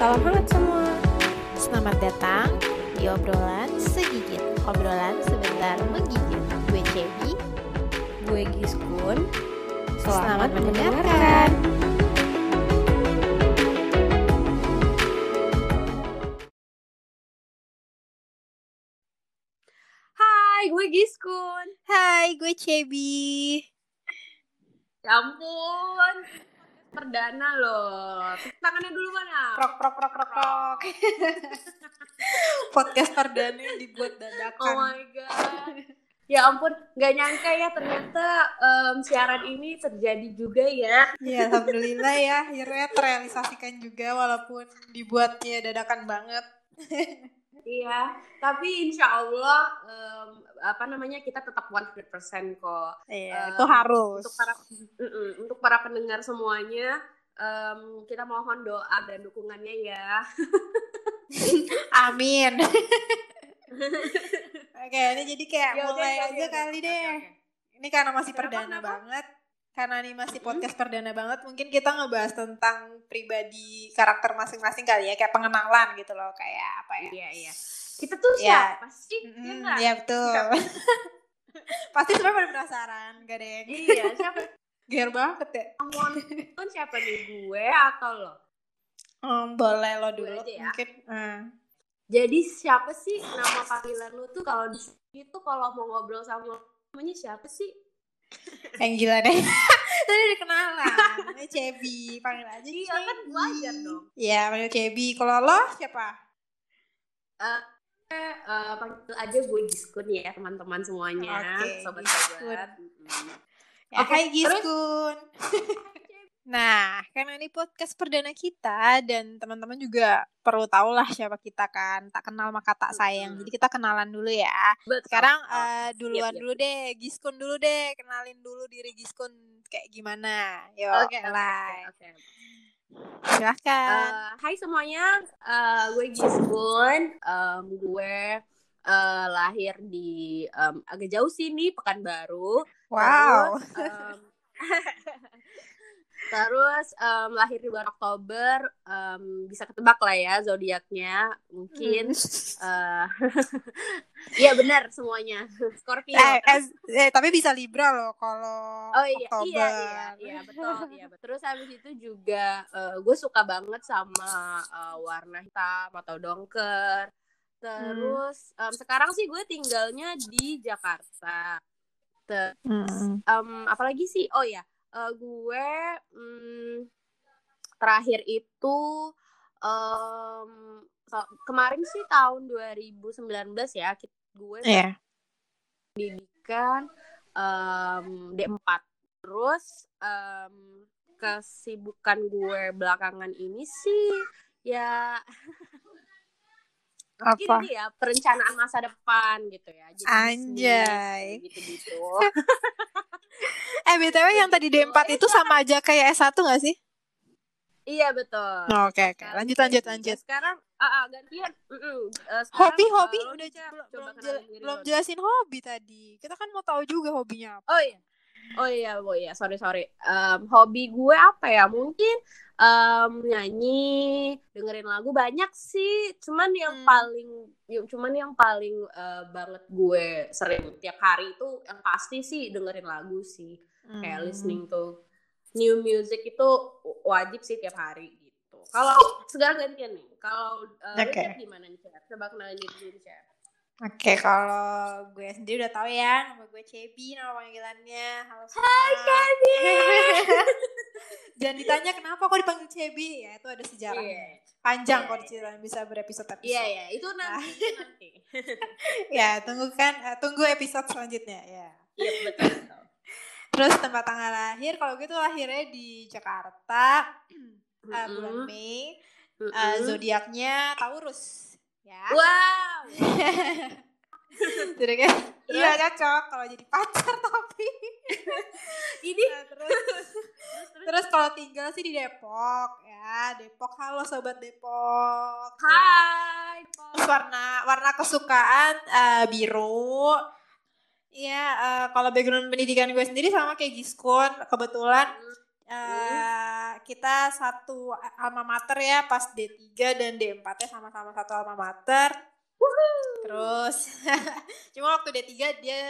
Salam hangat semua. Selamat datang di obrolan segigit. Obrolan sebentar menggigit. Gue Cebi. Gue Giskun. Selamat, mendengarkan. Hai, gue Giskun. Hai, gue Cebi. Ya ampun. Perdana loh. Tangannya dulu mana? Prok prok prok prok prok. Podcast perdana yang dibuat Oh dadakan. my god. Ya ampun, nggak nyangka ya ternyata em, siaran ini terjadi juga ya. Ya, alhamdulillah ya, akhirnya terrealisasikan juga walaupun dibuatnya dadakan banget. Iya, tapi insya Allah em, apa namanya kita tetap 100% kok. Iya, Em, itu harus. Untuk para Mm-mm, untuk para pendengar semuanya, em, kita mohon doa dan dukungannya ya. Amin. Oke, ini jadi kayak Ya mulai ya aja kali oke, deh. oke, oke. Ini karena masih Kenapa, perdana kenapa? banget. Karena ini masih podcast perdana banget, mungkin kita ngebahas tentang pribadi karakter masing-masing kali ya, kayak pengenalan gitu loh, kayak apa ya? Iya iya. Kita tuh Ya. siapa sih? Ya Mm-mm, nggak? ya betul. Pasti sebenarnya pada penasaran, gak ada yang Iya, siapa? ger banget ya. Mohon kan siapa nih gue atau lo? Hmm, boleh lo dulu ya. mungkin. Hmm. Jadi siapa sih nama panggilan lu tuh kalau di itu kalau mau ngobrol sama lo, namanya siapa sih? Yang gila deh. Tadi udah kenalan. Namanya Cebi, panggil aja Iya kan Cebi. wajar dong. Iya, panggil Cebi. Kalau lo siapa? Eh, eh, panggil aja gue Giskun ya teman-teman semuanya, Oke, sobat-sobat. Mm-mm. Ya, Oke, hai terus? Nah, karena ini podcast perdana kita dan teman-teman juga perlu tahu lah siapa kita kan. Tak kenal maka tak sayang. Jadi kita kenalan dulu ya. Betul. Sekarang eh, duluan Siap, siap. dulu deh, Giskun dulu deh. Kenalin dulu diri Giskun kayak gimana. Yuk, Oke, oke, mulai. oke, oke. Silahkan. Eh, hai semuanya, Eh, gue Giskun. Em, gue eh, lahir di em, agak jauh sini, Pekanbaru. wow. Terus, em, terus em, lahir di bulan Oktober, em, bisa ketebak lah ya zodiaknya, mungkin. eh Iya benar semuanya, Scorpio. Eh, eh, eh, tapi bisa Libra loh kalau Oh iya, Oktober. iya, iya, iya, betul, iya. betul. Terus habis itu juga eh, gue suka banget sama eh, warna hitam atau dongker. Terus em, sekarang sih gue tinggalnya di Jakarta. Te- Mm-mm. em, apalagi sih? Oh ya, eh, gue mm, terakhir itu so- kemarin sih tahun 2019 ya, gue Iya. pendidikan em, D4. Terus em, kesibukan gue belakangan ini sih ya Apa? ini ya perencanaan masa depan gitu ya. Jadi Anjay. bisnis, gitu-gitu. Eh, BTW yang tadi D4 itu sama aja kayak S1 gak sih? iya betul. Oh, Oke, oke. Sekarang Lanjut, lanjut, lanjut. Sekarang ah, ah, gantian. Eh, sekarang, Hobi, eh, hobi. lo Udah coba belum, jel- belum jelasin hobi tadi. Kita kan mau tahu juga hobinya apa. Oh iya. Oh iya, oh iya, sorry sorry. Em, hobi gue apa ya? Mungkin em, nyanyi, dengerin lagu banyak sih. Cuman yang Hmm. paling, cuman yang paling eh, banget gue sering tiap hari itu yang pasti sih dengerin lagu sih. Kayak Hmm. listening to new music itu wajib sih tiap hari gitu. Kalau sekarang gantian nih. Kalau uh, Oke. Richard gimana nih? Coba kenalin diri Cher. Oke, kalau gue sendiri udah tahu ya, nama gue Cebi, nama panggilannya. Halo semua. Hai Cebi. Jangan ditanya kenapa kok dipanggil Cebi, ya itu ada sejarahnya. Iya. Panjang Iya, kok diceritain bisa berepisode-episode. Iya, iya, itu nanti, itu nanti. ya, tunggu kan, eh, tunggu episode selanjutnya ya. Iya, betul, betul. Terus tempat tanggal lahir, kalau gue tuh lahirnya di Jakarta, Mm-mm. bulan Mei. Mm-mm. zodiaknya Taurus. Ya. Wow. Jadi kan, iya cocok kalau jadi pacar tapi. Ini Nah, terus, terus kalau tinggal sih di Depok ya, Depok. Halo sobat Depok. Hai. Terus warna warna kesukaan eh, biru. Iya, eh, kalau background pendidikan gue sendiri sama kayak Giskun, kebetulan eh, kita satu alma mater ya pas D3 dan D4-nya sama-sama satu alma mater. Terus cuma waktu D3 dia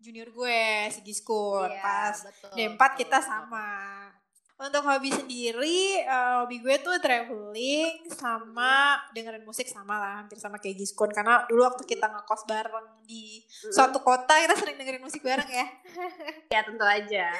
junior gue si Giskun Iya, pas betul, D4 betul, kita sama. Untuk hobi sendiri, eh, hobi gue tuh traveling sama dengerin musik sama lah, hampir sama kayak Giskun. Karena dulu waktu kita ngekos bareng di suatu kota, kita sering dengerin musik bareng ya. ya tentu aja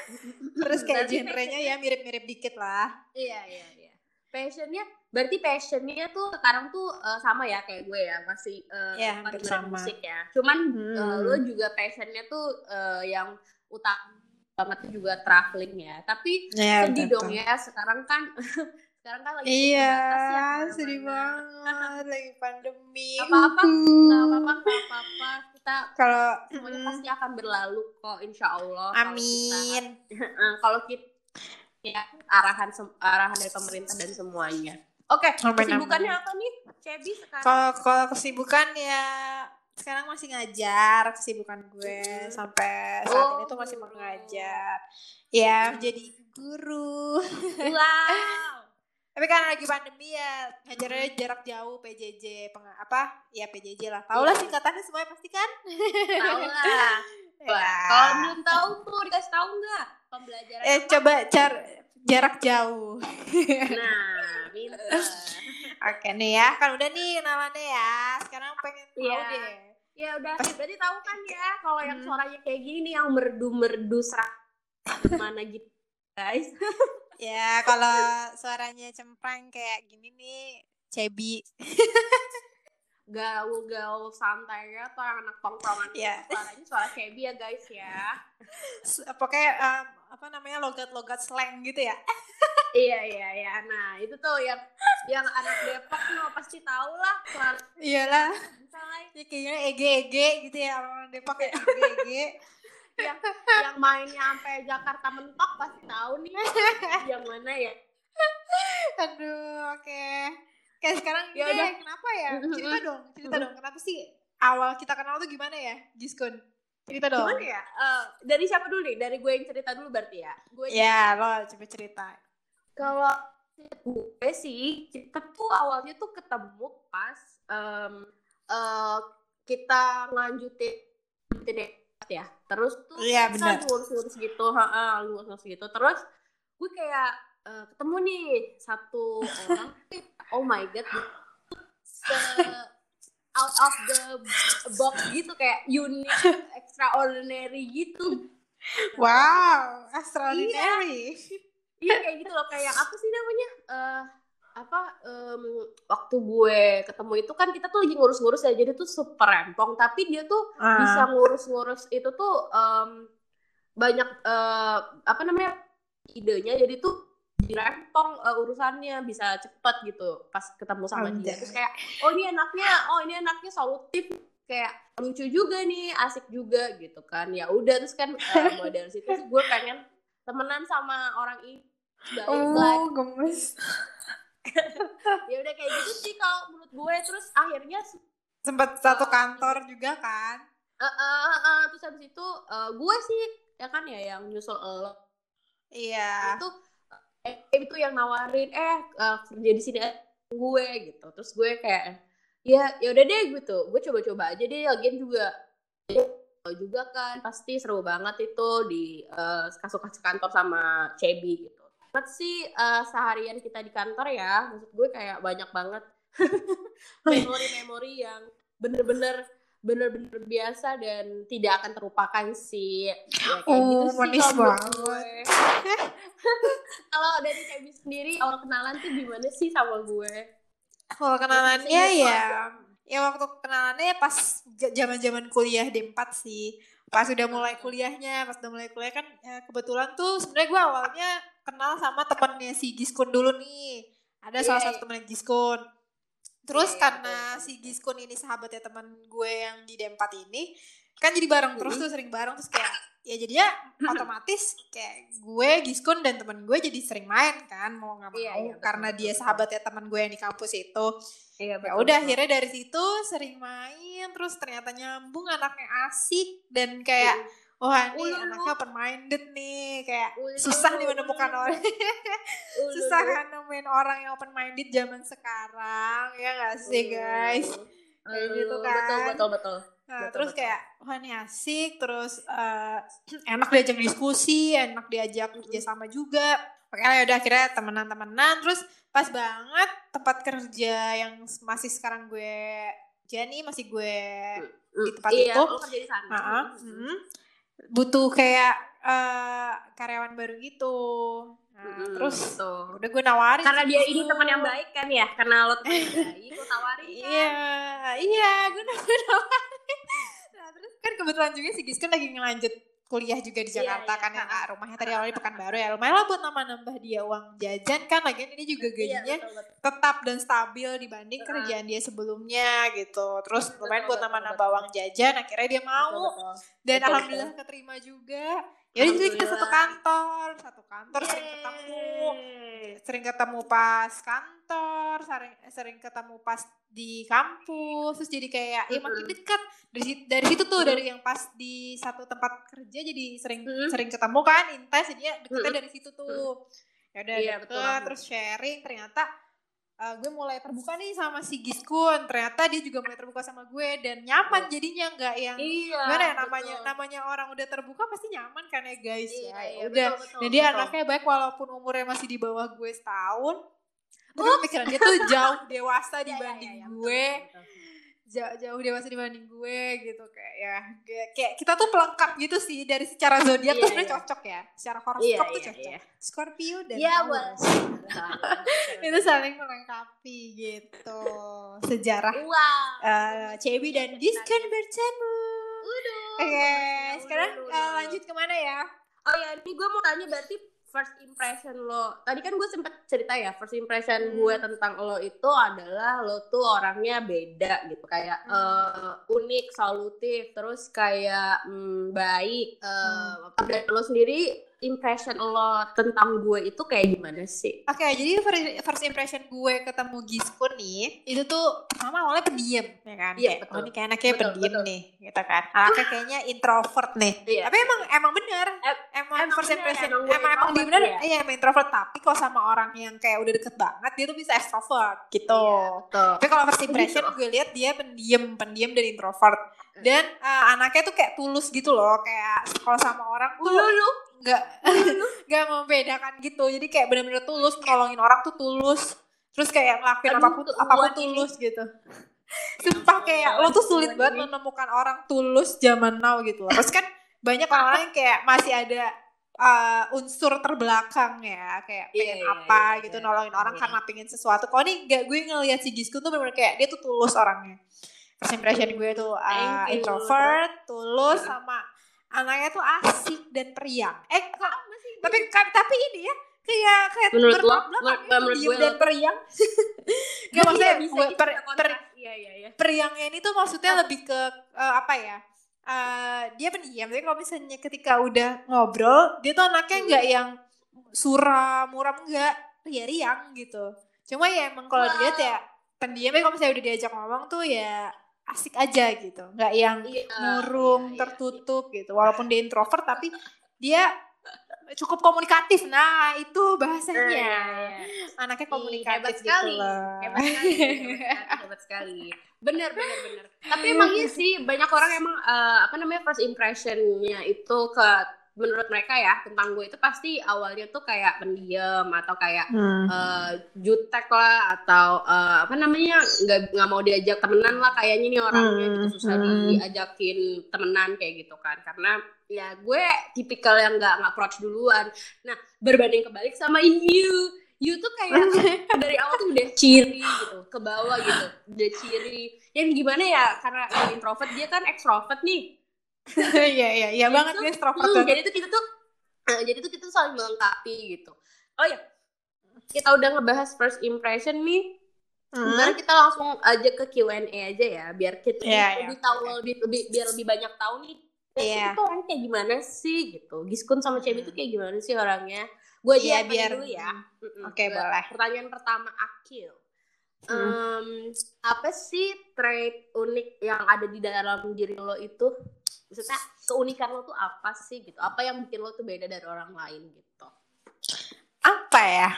Terus kayak Berarti genrenya ya mirip-mirip dikit lah. Iya iya iya. Passionnya berarti passionnya tuh sekarang tuh eh, sama ya kayak gue ya masih eh, Iya, suka hampir dengerin sama. musik ya. Cuman Hmm. eh, lo juga passionnya tuh eh, yang utama banget juga traveling ya. Tapi Ya, sedih dong ya sekarang kan sekarang kan lagi Iya, terbatas ya sedih ke mana-mana. banget lagi pandemi. Apa-apa, Uhuh. apa-apa, apa-apa. Kita Kalau semuanya mm, pasti akan berlalu kok, insya Allah. kalau amin. Kita, kalau kita ya arahan arahan dari pemerintah dan semuanya. Oke, Amin, kesibukannya amin. apa nih, Cebi sekarang? Kalau kesibukan ya sekarang masih ngajar kesibukan gue Hmm. sampai saat Oh, ini tuh masih mengajar. Ya, Hmm. jadi guru. Wow. Tapi kan lagi pandemi ya, ngajarnya jarak jauh PJJ peng apa? Ya PJJ lah. Tahu lah Iya. singkatannya semuanya pasti kan? Tahu lah. Ya. Kalau belum tahu tuh dikasih tahu nggak pembelajaran Eh apa? coba car jarak jauh. Nah, pinter. Oke nih ya, kan udah nih kenalannya ya. Sekarang pengen tahu Iya. deh. Ya udah, berarti tahu kan ya kalau yang Hmm. suaranya kayak gini yang merdu-merdu serak mana gitu, guys. Ya, kalau suaranya cempreng kayak gini nih, Cebi. Gaul-gaul santai ya atau yang anak tongkrongan Iya. suaranya suara Cebi ya guys ya. Pokoknya em, apa namanya logat-logat slang gitu ya. iya iya iya. Nah itu tuh yang yang anak Depok tuh pasti tahu lah suara Iyalah, ya kayaknya ege-ege gitu ya orang Depok kayak ege-ege. yang yang mainnya sampai Jakarta mentok pasti tahu nih yang mana ya. Aduh, oke. Kayak sekarang Ya udah. kenapa ya? Cerita dong, cerita dong. Kenapa sih awal kita kenal tuh gimana ya, Giskun? Cerita dong. Gimana ya? Eh, dari siapa dulu nih? Dari gue yang cerita dulu berarti ya. Gue Ya, lo coba cerita. Kalau gue sih kita tuh awalnya tuh ketemu pas em, eh, kita ngelanjutin ya. Terus tuh Iya, kita ngurus-ngurus gitu, heeh, ngurus-ngurus gitu. Terus gue kayak eh, ketemu nih satu orang, oh my god, se- out of the box gitu kayak unik, extraordinary gitu. Wow, extraordinary. Iya. Kayak gitu loh. Kayak apa sih namanya? Eh apa em, waktu gue ketemu itu kan kita tuh lagi ngurus-ngurus ya. Jadi tuh super rempong tapi dia tuh Ah. bisa ngurus-ngurus itu tuh em, banyak eh, apa namanya idenya. Jadi tuh rempong eh, urusannya bisa cepet gitu pas ketemu sama dia Anjay. terus kayak oh ini anaknya oh ini anaknya solutif kayak lucu juga nih asik juga gitu kan ya udah terus kan eh, mulai dari situ gue pengen temenan sama orang ini Oh, gemes. ya udah kayak gitu sih kalau menurut gue terus akhirnya Sempat satu kantor juga kan? eh, eh, eh, eh, terus habis itu eh, gue sih ya kan ya yang nyusul lo Iya. itu itu yang nawarin eh eh, kerja di sini gue gitu. Terus gue kayak ya ya udah deh gitu. Gue coba-coba aja deh lagian juga juga kan pasti seru banget itu di eh, kasus-kasus kantor sama Cebi gitu. Banget sih eh, seharian kita di kantor ya maksud gue kayak banyak banget memori-memori yang bener-bener bener-bener biasa dan tidak akan terlupakan sih ya, kayak Oh, gitu sih manis kalau menurut banget. kalau dari Cebi sendiri awal kenalan tuh gimana sih sama gue Kalau kenalannya ingat ya, ya waktu kenalannya pas j- zaman-zaman kuliah D4 sih. Pas udah mulai kuliahnya, pas udah mulai kuliah kan ya kebetulan tuh sebenarnya gue awalnya kenal sama temennya si Giskun dulu nih. Ada salah Iya, satu iya. temennya Giskun. Terus Iya, karena betul, si Giskun ini sahabatnya teman gue yang di D4 ini, kan jadi bareng terus tuh sering bareng terus kayak ya jadinya otomatis kayak gue Giskun dan teman gue jadi sering main kan mau nggak mau Iya, iya, betul, karena betul, dia sahabatnya teman gue yang di kampus itu. Iya, ya udah akhirnya dari situ sering main terus ternyata nyambung anaknya asik dan kayak wah ini Ulu. anaknya open minded nih kayak Ulu. susah nih menemukan Ulu. orang susah kan nemuin orang yang open minded zaman sekarang ya gak sih guys Kayak Ulu. gitu kan. betul betul betul Nah, Betul, terus betul. kayak wah ini asik, terus eh, enak diajak diskusi, enak diajak kerjasama juga. Makanya ya udah akhirnya temenan-temenan, terus pas banget tempat kerja yang masih sekarang gue Jenny masih gue di tempat iya, itu. lo kerja di sana Heeh, mm, butuh kayak eh, karyawan baru gitu. Nah, Mm-mm, terus betul. udah gue nawarin karena dia gitu. ini teman yang baik kan ya karena lo teman yang baik lo tawarin kan Iya, iya, gue gue nawarin. Nah, terus kan kebetulan juga si Giskun lagi ngelanjut kuliah juga di Iya, Jakarta iya, kan yang ha-ha. ah, rumahnya tadi awalnya Pekanbaru ya lumayan lah buat nambah-nambah dia uang jajan kan lagian ini juga Iya, gajinya betul, betul. tetap dan stabil dibanding Ha-ha. kerjaan dia sebelumnya gitu terus Betul, lumayan buat betul, nambah-nambah betul. uang jajan akhirnya dia mau Betul, betul. dan Betul, alhamdulillah keterima juga ya jadi kita satu kantor satu kantor sering ketemu sering ketemu pas kantor, sering sering ketemu pas di kampus, terus jadi kayak ya makin dekat dari dari situ tuh dari yang pas di satu tempat kerja jadi sering Mm. sering ketemu kan intens jadinya deketnya dari situ tuh. Ya udah Iya, deket, betul banget. terus sharing ternyata uh, gue mulai terbuka nih sama si Giskun ternyata dia juga mulai terbuka sama gue dan nyaman jadinya nggak yang iya gimana ya namanya betul. namanya orang udah terbuka pasti nyaman kan ya guys Iya, ya iya, udah betul, betul, dia betul. anaknya baik walaupun umurnya masih di bawah gue setahun. Tapi pikiran dia tuh jauh dewasa Iya, iya, dibanding iya, iya, betul, gue. betul, betul. Jauh, jauh dewasa dibanding gue gitu kayak ya. Kayak, kita tuh pelengkap gitu sih dari secara zodiak Iya, tuh sebenarnya iya. cocok ya. Secara horoskop tuh iya, cocok. iya. Scorpio dan Iya, Taurus. Itu saling melengkapi gitu. Sejarah Wow. uh, Cebi dan Giskan bertemu. Oke, sekarang Udah, uh, udah, lanjut ke mana ya? Oh ya, ini gue mau tanya berarti first impression lo. Tadi kan gue sempet cerita ya, first impression Hmm. gue tentang lo itu adalah lo tuh orangnya beda gitu, kayak Hmm. eh, unik, solutif, terus kayak mm, baik. Eh, Hmm. dari lo sendiri impression lo tentang gue itu kayak gimana sih? Oke, jadi fir- first impression gue ketemu Giskun nih, itu tuh pertama awalnya pendiam, ya kan? Iya, betul. Oh, ini kayak anaknya Betul, pendiam betul. nih, gitu kan? Anaknya kayaknya introvert nih. Iya. Tapi emang emang bener, Em- emang, emang first impression, emang emang gue emang, dia bener, iya. iya emang introvert. Tapi kalau sama orang yang kayak udah deket banget, dia tuh bisa extrovert, gitu. Iya, betul. Tapi kalau first impression gue lihat dia pendiam, pendiam dan introvert. Dan eh, anaknya tuh kayak tulus gitu loh, kayak kalau sama orang tuh Lu lu nggak nggak membedakan gitu. Jadi kayak bener-bener tulus nolongin orang tuh tulus. Terus kayak ngelakuin Aduh, apa pun apa pun ini. tulus gitu. Sumpah kayak lo tuh sulit banget ini. menemukan orang tulus zaman now gitu loh. Terus kan banyak orang yang kayak masih ada uh, unsur terbelakang ya. Kayak Iya, pengen iya, apa iya, gitu iya. nolongin orang Iya. karena pengen sesuatu. Kalau nih gak gue ngelihat si Gisku tuh bener-bener kayak dia tuh tulus orangnya. First impression gue tuh uh, introvert tulus sama anaknya tuh asik dan periang eh kok tapi ka- tapi ini ya kayak kayak Menurut lo? bertolak belakang Menurut- ya, menurut gue dan periang Gak maksudnya bisa gue gitu, per, bisa per- kontras. Iya, iya, iya. periangnya ini tuh maksudnya lebih ke eh, apa ya Eh, dia pendiam tapi kalau misalnya ketika udah ngobrol dia tuh anaknya Hmm. nggak yang suram muram enggak riang gitu cuma ya emang kalau Wow. dilihat ya pendiam tapi kalau misalnya udah diajak ngomong tuh ya asik aja gitu nggak yang Iya, murung iya, iya. tertutup gitu walaupun dia introvert tapi dia cukup komunikatif nah itu bahasanya Iya, iya, iya. anaknya Ih, komunikatif hebat gitu sekali. Hebat sekali, hebat sekali, hebat sekali. Bener, bener, bener. Tapi emang iya sih, banyak orang emang eh, apa namanya first impressionnya itu ke menurut mereka ya tentang gue itu pasti awalnya tuh kayak pendiam atau kayak Hmm. eh, jutek lah atau eh, apa namanya nggak nggak mau diajak temenan lah kayaknya nih orangnya Hmm, gitu susah hmm. diajakin temenan kayak gitu kan. Karena ya gue tipikal yang nggak nggak approach duluan. Nah berbanding kebalik sama you you tuh kayak dari awal tuh udah ciri gitu ke bawah gitu udah ciri. Yang gimana ya karena introvert dia kan extrovert nih Iya iya iya banget Itu- nih extrovert Hmm, banget. jadi tuh kita tuh eh, jadi tuh kita tuh saling melengkapi gitu oh ya kita udah ngebahas first impression nih Hmm. Sekarang kita langsung aja ke Q&A aja ya biar kita Iya, lebih iya, tahu oke. lebih, lebih biar lebih banyak tahu nih eh, Iya. itu orang kayak gimana sih gitu Giskun sama Cebi tuh kayak gimana sih orangnya gue aja yang biar- dulu ya. Oke, Ke boleh. pertanyaan pertama Akil Hmm. Em, apa sih trait unik yang ada di dalam diri lo itu maksudnya keunikan lo tuh apa sih gitu? Apa yang bikin lo tuh beda dari orang lain gitu? Apa ya?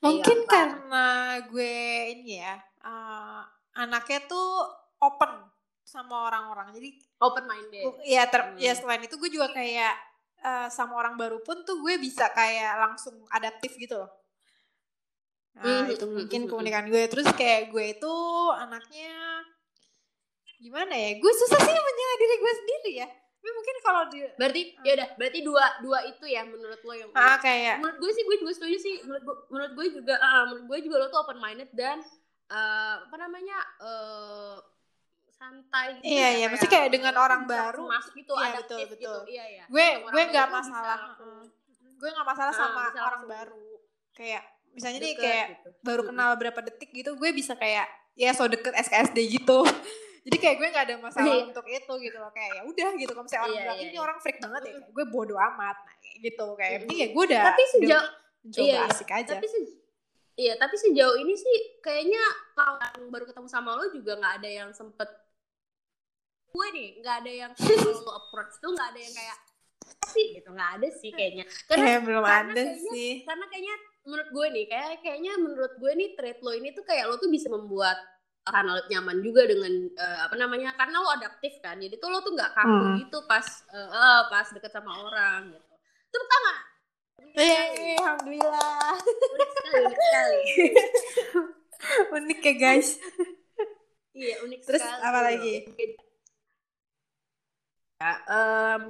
Mungkin apa? karena gue ini ya uh, anaknya tuh open sama orang-orang. Jadi open minded ya ter Hmm. ya selain itu gue juga kayak uh, sama orang baru pun tuh gue bisa kayak langsung adaptif gitu loh. Nah Hmm, itu hmm, mungkin hmm, keunikan gue. Terus kayak gue itu anaknya gimana ya? Gue susah sih menilai diri gue sendiri ya. Tapi mungkin kalau di berarti ya udah berarti dua dua itu ya menurut lo yang ah kayak menurut gue sih gue juga setuju sih. Menurut gue, menurut gue juga ah, menurut gue juga lo tuh open minded dan eh, apa namanya eh, santai gitu Iya, ya, iya, mesti kayak dengan orang baru. masuk gitu Iya, adaptif betul, betul. gitu iya iya. Gue Sama gue nggak bisa. masalah gue nggak masalah Ah, sama orang langsung baru. kayak misalnya nih deket kayak gitu. baru kenal berapa detik gitu gue bisa kayak ya so deket SKSD gitu jadi kayak gue nggak ada masalah Iya. untuk itu gitu loh. Kayak ya udah gitu. Kalau misalnya orang Iya, bilang iya, ini iya. orang freak banget ya. Kayak gue bodo amat. Nah, gitu. Kayak yang penting ya Mm-mm. gue udah tapi sejauh mencoba iya, iya. asik aja. Tapi se- iya tapi sejauh ini sih kayaknya kalau yang baru ketemu sama lo juga nggak ada yang sempet gue nih nggak ada yang lo approach tuh nggak ada yang kayak sih? Gitu. Nggak ada sih kayaknya. Karena kayak belum karena ada kayaknya- sih. karena kayaknya menurut gue nih kayak kayaknya menurut gue nih trait lo ini tuh kayak lo tuh bisa membuat karena lo nyaman juga dengan eh, apa namanya karena lo adaptif kan jadi tuh lo tuh nggak kaku Hmm. gitu pas eh, eh, pas deket sama orang gitu. Tepuk tangan. Iya, iya, alhamdulillah. Unik sekali unik sekali. Unik ya guys. Iya unik Terus sekali apa lagi? ya em,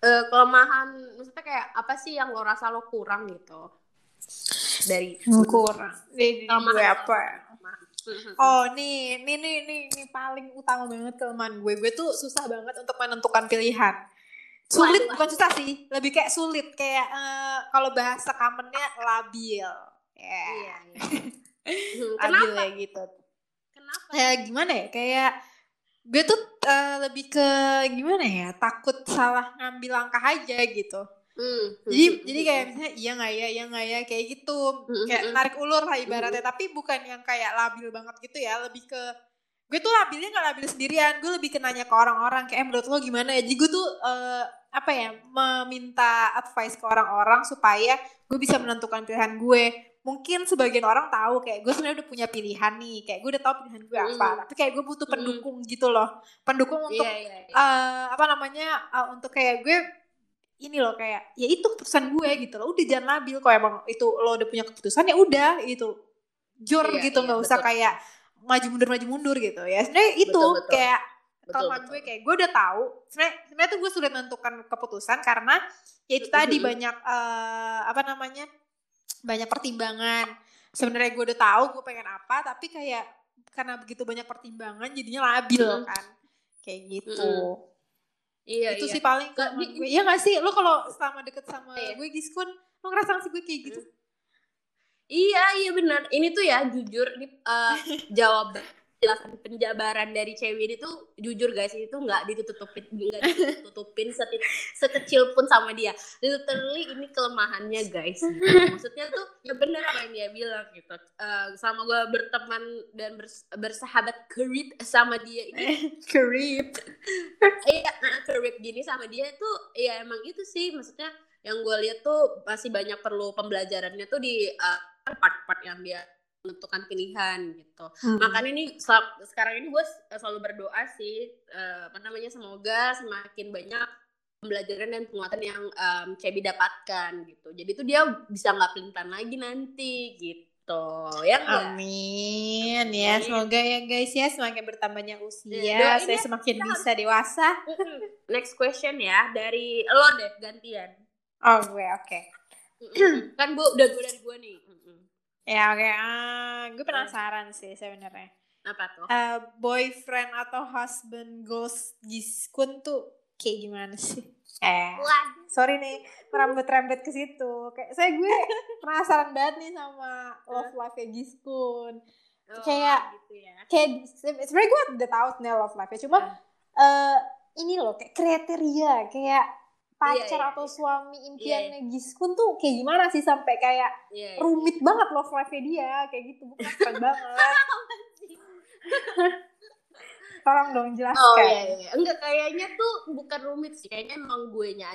eh, kelemahan maksudnya kayak apa sih yang lo rasa lo kurang gitu? Dari kurang. Di, di kelemahan gue apa ya? Oh nih, nih nih nih nih paling utama banget kelemahan gue. Gue tuh susah banget untuk menentukan pilihan. Sulit Waduh, bukan susah sih, lebih kayak sulit kayak eh, kalau bahasa kamennya labil. Ya. iya, iya. Labil kenapa ya gitu. kenapa Kayak gimana ya? Kayak gue tuh eh, lebih ke gimana ya? Takut salah ngambil langkah aja gitu. Hmm, Jadi hmm, jadi hmm, kayak hmm. misalnya iya nggak ya, iya nggak ya kayak gitu. Mm, Kayak narik ulur lah ibaratnya, tapi bukan yang kayak labil banget gitu ya, lebih ke gue tuh labilnya nggak labil sendirian, gue lebih ke nanya ke orang-orang kayak "Eh, menurut lo gimana ya. Jadi gue tuh eh, apa ya meminta advice ke orang-orang supaya gue bisa menentukan pilihan gue. Mungkin sebagian orang tahu kayak gue sebenarnya udah punya pilihan nih, kayak gue udah tahu pilihan gue apa. Mm. Tapi kayak gue butuh Mm. pendukung gitu loh, pendukung untuk Iya, iya, iya. eh apa namanya eh, untuk kayak gue ini loh kayak ya itu keputusan gue gitu loh. Udah jangan labil. Kalau emang itu lo udah punya keputusan ya udah gitu. Jor Iya, gitu. iya, nggak usah betul. kayak maju mundur maju mundur gitu. Ya sebenarnya itu Betul, betul. kayak kalau gue kayak gue udah tahu sebenarnya sebenarnya tuh gue sudah menentukan keputusan karena ya itu tadi banyak eh, apa namanya banyak pertimbangan. Sebenarnya gue udah tahu gue pengen apa tapi kayak karena begitu banyak pertimbangan jadinya labil Mhm. kan. Kayak gitu Iya, itu iya. sih paling Gak, di- gue iya gak sih lo kalau selama deket sama Iya. gue Giskun lo ngerasa gak sih gue kayak gitu Iya, iya benar. Ini tuh ya jujur ini eh, jawaban jelasan penjabaran dari cewek ini tuh jujur guys itu nggak ditutupin nggak ditutupin seti- sekecil pun sama dia. Literally ini kelemahannya guys. Maksudnya tuh ya bener apa yang dia bilang gitu. Eh, sama gue berteman dan bers- bersahabat kerip sama dia ini. Kerip. Iya kerip gini sama dia tuh ya emang itu sih. Maksudnya yang gue lihat tuh masih banyak perlu pembelajarannya tuh di uh, part-part yang dia menentukan pilihan gitu. Makanya ini sel- sekarang ini gue selalu berdoa sih uh, apa namanya semoga semakin banyak pembelajaran dan penguatan yang um, Cebi dapatkan gitu. Jadi tuh dia bisa nggak pelintan lagi nanti gitu. Ya enggak amin. Ya Amin. semoga ya guys ya semakin bertambahnya usia doain saya ya, semakin bisa dewasa. Next question ya dari lo deh gantian. Oh gue oke. Mm-mm. kan bu udah gue dari gue nih. Ya oke. Ah, gue penasaran sih sebenarnya. Apa tuh? Eh, boyfriend atau husband goals Giskun tuh kayak gimana sih? Eh Waduh. sorry nih merambut-rambut ke situ. Kayak saya gue penasaran banget nih sama love life Giskun Oh, Kayak- gitu ya. kayak se- sebenarnya gue udah tahu sebenarnya love life nya cuma eh ini loh kayak kriteria. Kayak pacar iya, atau iya. suami impiannya Giskun tuh kayak gimana sih sampai kayak Iya, iya. rumit banget love life nya dia kayak gitu penasaran banget tolong dong jelaskan. Oh iya, iya. Enggak kayaknya tuh bukan rumit sih. Kayaknya emang gue nya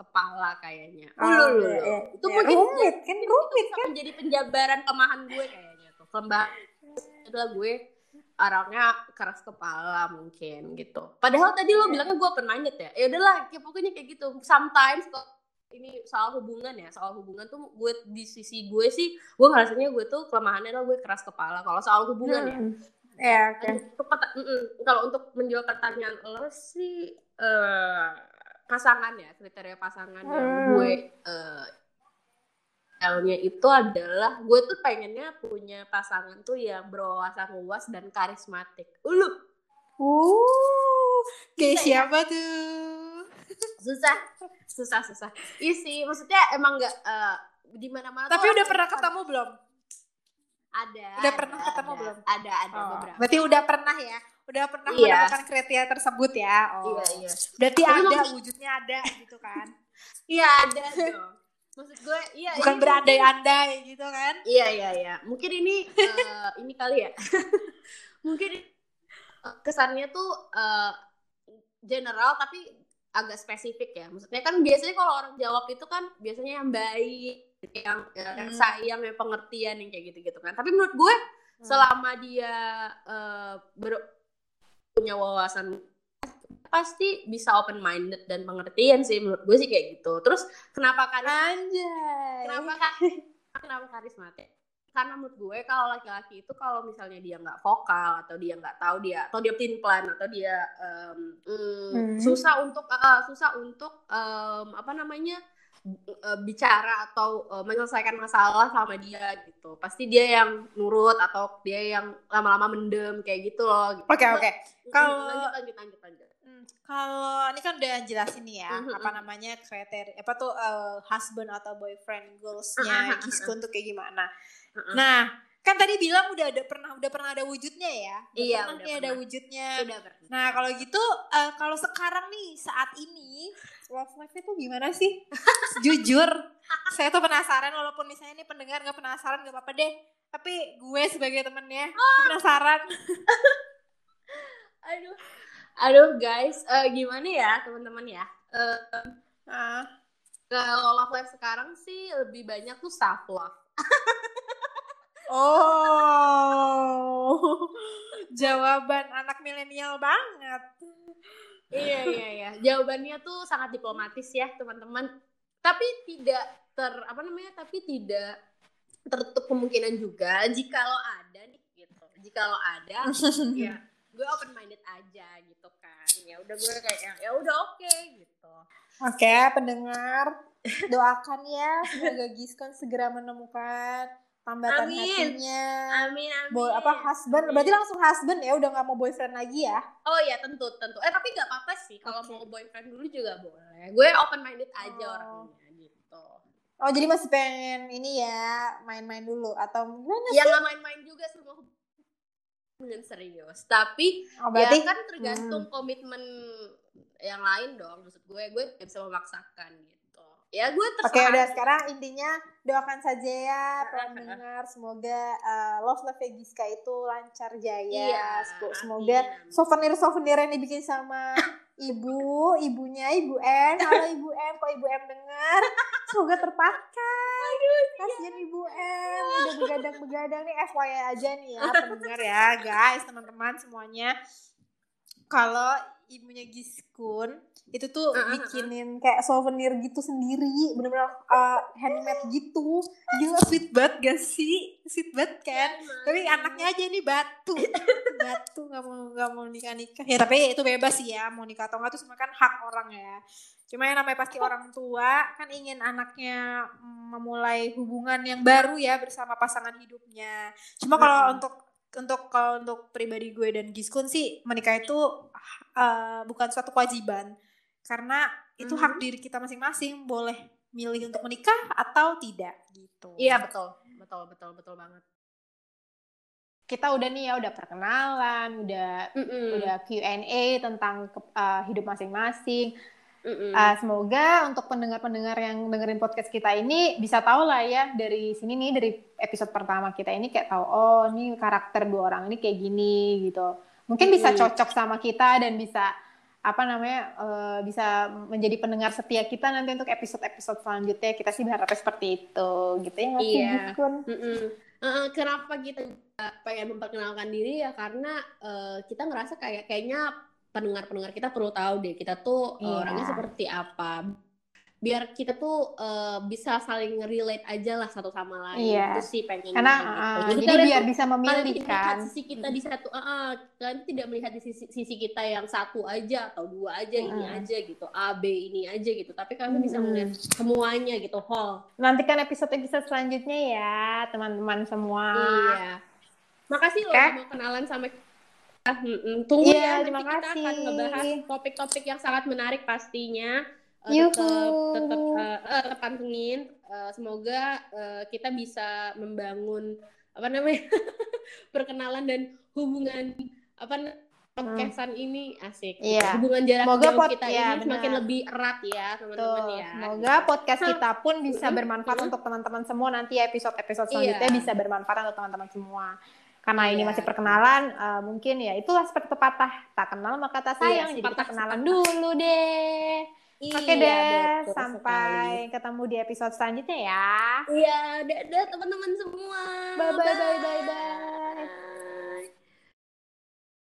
kepala kayaknya. Oh, Ulu, iya, iya. Itu Ya, mungkin rumit kan rumit kan. menjadi penjabaran kelemahan gue kayaknya tuh. Kelemahan adalah gue orangnya keras kepala mungkin gitu. Padahal tadi lo bilangnya gue open minded ya. Ya udahlah, ya pokoknya kayak gitu. Sometimes kok ini soal hubungan ya, soal hubungan tuh gue di sisi gue sih, gue ngerasanya gue tuh kelemahannya adalah gue keras kepala. Kalau soal hubungan ya, Hmm. Ya, untuk peta- mm-mm. kalau untuk menjawab pertanyaan lo sih eh pasangan ya kriteria pasangan yang Hmm. gue eh L-nya itu adalah gue tuh pengennya punya pasangan tuh yang berwawasan luas dan karismatik. Ulu Uh, kayak Bisa ya? siapa tuh? susah, susah, susah. Iya sih, maksudnya emang nggak eh, di mana-mana. Tapi udah pernah ketemu belum? Ada. Udah ada, pernah ketemu ada. belum? Ada, ada Oh, beberapa. berarti udah pernah ya? Udah pernah Iya. menemukan kriteria tersebut ya? Oh. Iya, iya. Berarti Tapi ada, maksud- wujudnya ada gitu kan? Iya ada dong. Maksud gue, iya. Bukan ini berandai-andai gitu kan? Iya iya iya. Mungkin ini eh, ini kali ya. Mungkin eh, kesannya tuh eh, general tapi agak spesifik ya. Maksudnya kan biasanya kalau orang jawab itu kan biasanya yang baik, yang yang Hmm. sayang, yang pengertian yang kayak gitu-gitu kan. Tapi menurut gue Hmm. selama dia eh, ber- punya wawasan pasti bisa open minded dan pengertian sih menurut gue sih kayak gitu. Terus kenapa kan Anjay. kenapa kenapa karismatik karena menurut gue kalau laki-laki itu kalau misalnya dia nggak vokal atau dia nggak tahu dia atau dia pin plan atau dia em, mm, Hmm. susah untuk uh, susah untuk em, apa namanya uh, bicara atau uh, menyelesaikan masalah sama dia gitu pasti dia yang nurut atau dia yang lama-lama mendem kayak gitu loh gitu. Oke oke. Kalau- lanjut lanjut lanjut lanjut Kalau ini kan udah jelasin nih ya, Mhm. apa namanya kriteria, apa tuh eh, husband atau boyfriend Ah, ah, goalsnya ah, Giskun tuh kayak gimana? Heeh. Nah, kan tadi bilang udah ada pernah udah pernah ada wujudnya ya? Udah Iya, pernah udah nih ada pernah. wujudnya. sudah berarti Nah, kalau gitu eh, kalau sekarang nih saat ini love life-nya tuh gimana sih? Jujur, saya tuh penasaran walaupun misalnya nih pendengar nggak penasaran nggak apa-apa deh. Tapi gue sebagai temennya penasaran. aduh aduh guys eh, gimana ya teman-teman ya? Eh, Ah. kalau love life sekarang sih lebih banyak tuh self love Oh, jawaban anak milenial banget. iya iya iya. Jawabannya tuh sangat diplomatis ya teman-teman. Tapi tidak ter apa namanya tapi tidak tertutup kemungkinan juga jika lo ada nih gitu. Jika lo ada ya gue open minded aja gitu kan ya udah gue kayak ya udah oke gitu Oke, pendengar, doakan ya semoga Giskon segera menemukan tambatan Amin. hatinya. amin amin Boy, apa husband? Berarti langsung husband ya, udah nggak mau boyfriend lagi ya? Oh iya tentu tentu. Eh tapi nggak apa-apa sih kalau mau boyfriend dulu juga boleh. Gue open minded aja Oh. orangnya gitu. Oh, jadi masih pengen ini ya, main-main dulu atau gimana sih? Ya nggak main-main juga semua hubungan serius. Tapi Oh, berarti ya kan tergantung komitmen yang lain dong. Maksud gue gue gak bisa memaksakan gitu. Ya gue terserah. Oke, udah sekarang intinya doakan saja ya pendengar semoga uh, love life Giska itu lancar jaya. Iya, Semoga amin. souvenir-souvenir yang dibikin sama ibu, ibunya Ibu N. Halo Ibu M, kalau Ibu M dengar, semoga terpakai. Kasihan Ibu M, udah begadang-begadang nih FYI aja nih ya pendengar ya guys, teman-teman semuanya. Kalau ibunya Giskun itu tuh Uh, uh, uh. bikinin kayak souvenir gitu sendiri, bener-bener uh, handmade gitu. Gila sweet banget gak sih? Sweet banget kan? Tapi anaknya aja nih batu, batu nggak mau nggak mau nikah nikah. Ya tapi itu bebas sih ya mau nikah atau nggak tuh semua kan hak orang ya. Cuma yang namanya pasti orang tua kan ingin anaknya memulai hubungan yang baru ya bersama pasangan hidupnya. Cuma kalau Mm-mm. untuk untuk kalau untuk pribadi gue dan Giskun sih menikah itu uh, bukan suatu kewajiban karena itu hak Mhm. diri kita masing-masing boleh milih untuk menikah atau tidak gitu. Iya betul betul betul betul banget. kita udah nih ya udah perkenalan, udah Mm-mm. udah Q&A tentang ke- uh, hidup masing-masing. Mm-mm. Uh, semoga untuk pendengar-pendengar yang dengerin podcast kita ini bisa tahu lah ya dari sini nih dari episode pertama kita ini kayak tahu oh ini karakter dua orang ini kayak gini gitu. mungkin bisa cocok sama kita dan bisa apa namanya eh, bisa menjadi pendengar setia kita nanti untuk episode-episode selanjutnya kita sih berharapnya seperti itu gitu ya nggak sih Iya. Mm-mm. Eh, kenapa kita pengen memperkenalkan diri ya karena eh, kita ngerasa kayak kayaknya pendengar-pendengar kita perlu tahu deh kita tuh eh, Iya. orangnya seperti apa biar kita tuh eh, bisa saling relate aja lah satu sama lain Iya. itu sih pengen karena gitu. eh, Jadi jadi biar bisa memilih kan sisi kita di satu ah, ah, kalian tidak melihat di sisi, sisi kita yang satu aja atau dua aja ini Mm. aja gitu A B ini aja gitu tapi kalian bisa Mm. melihat semuanya gitu whole nantikan episode-episode selanjutnya ya teman-teman semua Iya. Makasih loh Oke. udah mau kenalan sama. Tunggu Iya, ya, nanti terima kita akan kasih. ngebahas topik-topik yang sangat menarik pastinya. Yuhu. tetap tetap tetap pantengin. Eh, semoga eh, kita bisa membangun apa namanya perkenalan dan hubungan apa podcastan ini asik. Hmm. Iya. Hubungan jarak Semoga jauh pod- kita iya, ini semakin benar. lebih erat ya teman-teman Tuh, ya. semoga podcast kita pun bisa bermanfaat untuk teman-teman semua nanti episode-episode Iya. selanjutnya bisa bermanfaat untuk teman-teman semua. Karena ini Iya. masih perkenalan, eh, mungkin ya itulah seperti pepatah tak kenal maka tak sayang. Jadi kita kenalan dulu deh. Oke Iya, deh, betul sampai sekali. ketemu di episode selanjutnya ya. Iya, dadah teman-teman semua. Bye bye bye bye bye.